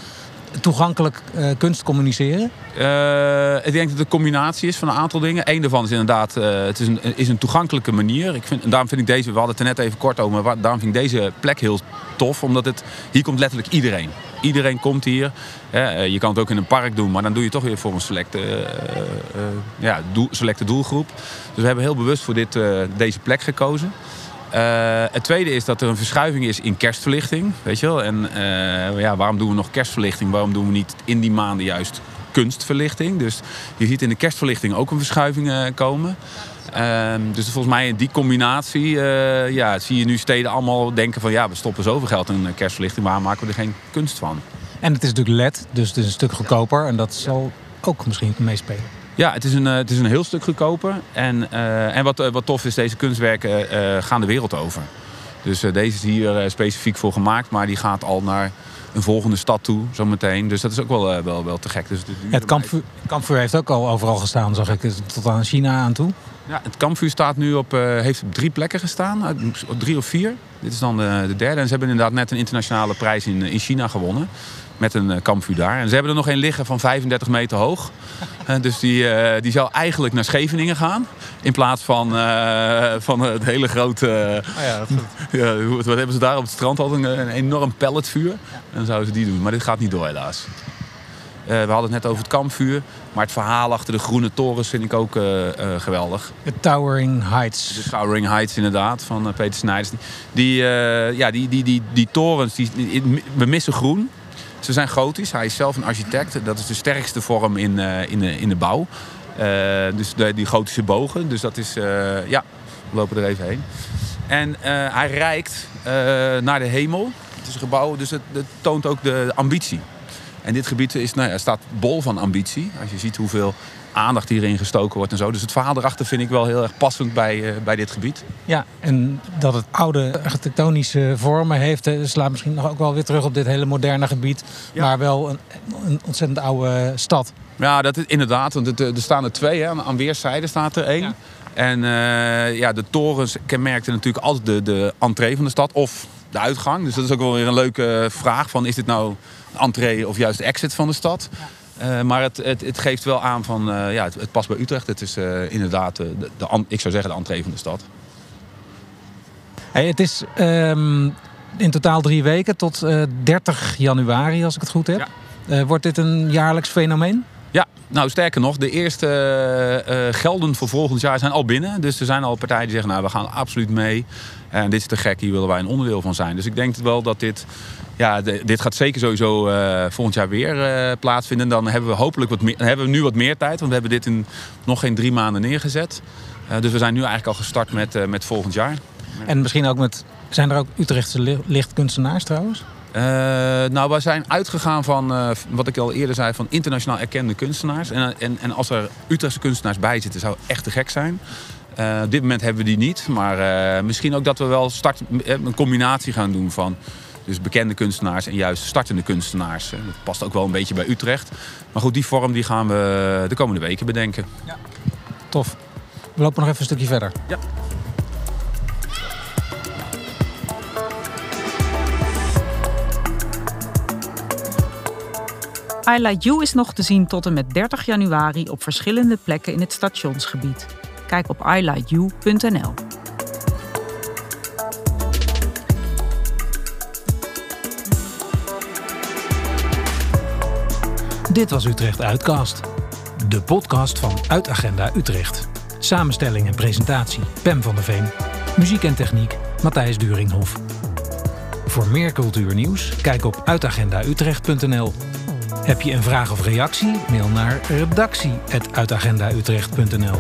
toegankelijk eh, kunst communiceren? Eh, ik denk dat het een combinatie is van een aantal dingen. Eén daarvan is inderdaad, eh, het is een, is een toegankelijke manier. Ik vind, en daarom vind ik deze, we hadden het er net even kort over, maar daarom vind ik deze plek heel tof. Omdat het, hier komt letterlijk iedereen. Iedereen komt hier. Je kan het ook in een park doen, maar dan doe je toch weer voor een selecte, ja, doel, selecte doelgroep. Dus we hebben heel bewust voor dit, deze plek gekozen. Eh, het tweede is dat er een verschuiving is in kerstverlichting. Weet je wel? En eh, ja, waarom doen we nog kerstverlichting? Waarom doen we niet in die maanden juist kunstverlichting? Dus je ziet in de kerstverlichting ook een verschuiving eh, komen. Ehm, dus volgens mij in die combinatie ja, zie je nu steden allemaal denken van... ja, we stoppen zoveel geld in kerstverlichting, waarom maken we er geen kunst van? En het is natuurlijk LED, dus het is een stuk goedkoper. En dat zal ook misschien meespelen. Ja, het is een, eh, het is een heel stuk goedkoper. En, eh, en wat, eh, wat tof is, deze kunstwerken gaan de wereld over. Dus deze is hier specifiek voor gemaakt, maar die gaat al naar een volgende stad toe zometeen. Dus dat is ook wel, wel, wel te gek. Dus Het kampvuur, kampvuur heeft ook al overal gestaan, zag ik. Tot aan China aan toe. Ja, het kampvuur staat nu op, heeft op drie plekken gestaan, op drie of vier. Dit is dan de, de derde. En ze hebben inderdaad net een internationale prijs in, in China gewonnen. Met een eh, kampvuur daar. En ze hebben er nog een liggen van 35 meter hoog. <laughs> Eh, dus die, eh, die zou eigenlijk naar Scheveningen gaan. In plaats van, van het hele grote... Oh ja, dat <laughs> wat hebben ze daar op het strand? Al een, een enorm pelletvuur. En dan zouden ze die doen. Maar dit gaat niet door helaas. We hadden het net over het kampvuur. Maar het verhaal achter de groene torens vind ik ook geweldig. De Towering Heights. De Towering Heights inderdaad, van Peter Snijders. Die, ja, die, die, die, die torens, die, die- we missen groen. Ze zijn gotisch. Hij is zelf een architect. Dat is de sterkste vorm in, eh, in, de, in de bouw. Eh, dus die gotische bogen. Dus dat is, eh, ja, we lopen er even heen. En hij reikt naar de hemel. Het is een gebouw, dus het, het toont ook de ambitie. En dit gebied is, nou ja, staat bol van ambitie. Als je ziet hoeveel aandacht hierin gestoken wordt en zo. Dus het verhaal erachter vind ik wel heel erg passend bij, eh, bij dit gebied. Ja, en dat het oude architectonische vormen heeft, slaat misschien nog ook wel weer terug op dit hele moderne gebied. Ja. Maar wel een, een ontzettend oude stad. Ja, dat is inderdaad. Want het, eh, er staan er twee. Hè. Aan weerszijden staat er één. Ja. En eh, ja, de torens kenmerkten natuurlijk altijd de, de entree van de stad of de uitgang. Dus dat is ook wel weer een leuke vraag. Van, is dit nou entree of juist de exit van de stad? Eh, maar het, het, het geeft wel aan van, eh, ja, het, het past bij Utrecht. Het is eh, inderdaad, de, de, an- ik zou zeggen, de entree van de stad. Hey, het is ehm, in totaal drie weken tot eh, 30 januari, als ik het goed heb. Eh, wordt dit een jaarlijks fenomeen? Ja, nou sterker nog, de eerste eh, eh, gelden voor volgend jaar zijn al binnen. Dus er zijn al partijen die zeggen, nou we gaan absoluut mee. En dit is te gek, hier willen wij een onderdeel van zijn. Dus ik denk wel dat dit, ja, dit gaat zeker sowieso eh, volgend jaar weer eh, plaatsvinden. Dan hebben we hopelijk wat meer, hebben we nu wat meer tijd. Want we hebben dit in nog geen drie maanden neergezet. Dus we zijn nu eigenlijk al gestart met, met volgend jaar. En misschien ook met. Zijn er ook Utrechtse li- lichtkunstenaars trouwens? Eh, nou, wij zijn uitgegaan van, eh, wat ik al eerder zei, van internationaal erkende kunstenaars. En, en, en als er Utrechtse kunstenaars bij zitten, zou echt te gek zijn. Eh, op dit moment hebben we die niet. Maar misschien ook dat we wel start, een combinatie gaan doen van dus bekende kunstenaars en juist startende kunstenaars. Dat past ook wel een beetje bij Utrecht. Maar goed, die vorm die gaan we de komende weken bedenken. Tof. We lopen nog even een stukje verder. Ja. I Like You is nog te zien tot en met 30 januari op verschillende plekken in het stationsgebied. Kijk op ilikeyou.nl. Dit was Utrecht Uitcast. De podcast van Uitagenda Utrecht. Samenstelling en presentatie Pem van der Veen. Muziek en techniek Matthijs Duringhof. Voor meer cultuurnieuws kijk op uitagendautrecht.nl. Heb je een vraag of reactie? Mail naar redactie.uitagendautrecht.nl.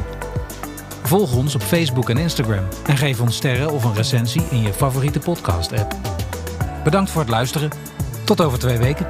Volg ons op Facebook en Instagram en geef ons sterren of een recensie in je favoriete podcast-app. Bedankt voor het luisteren. Tot over twee weken.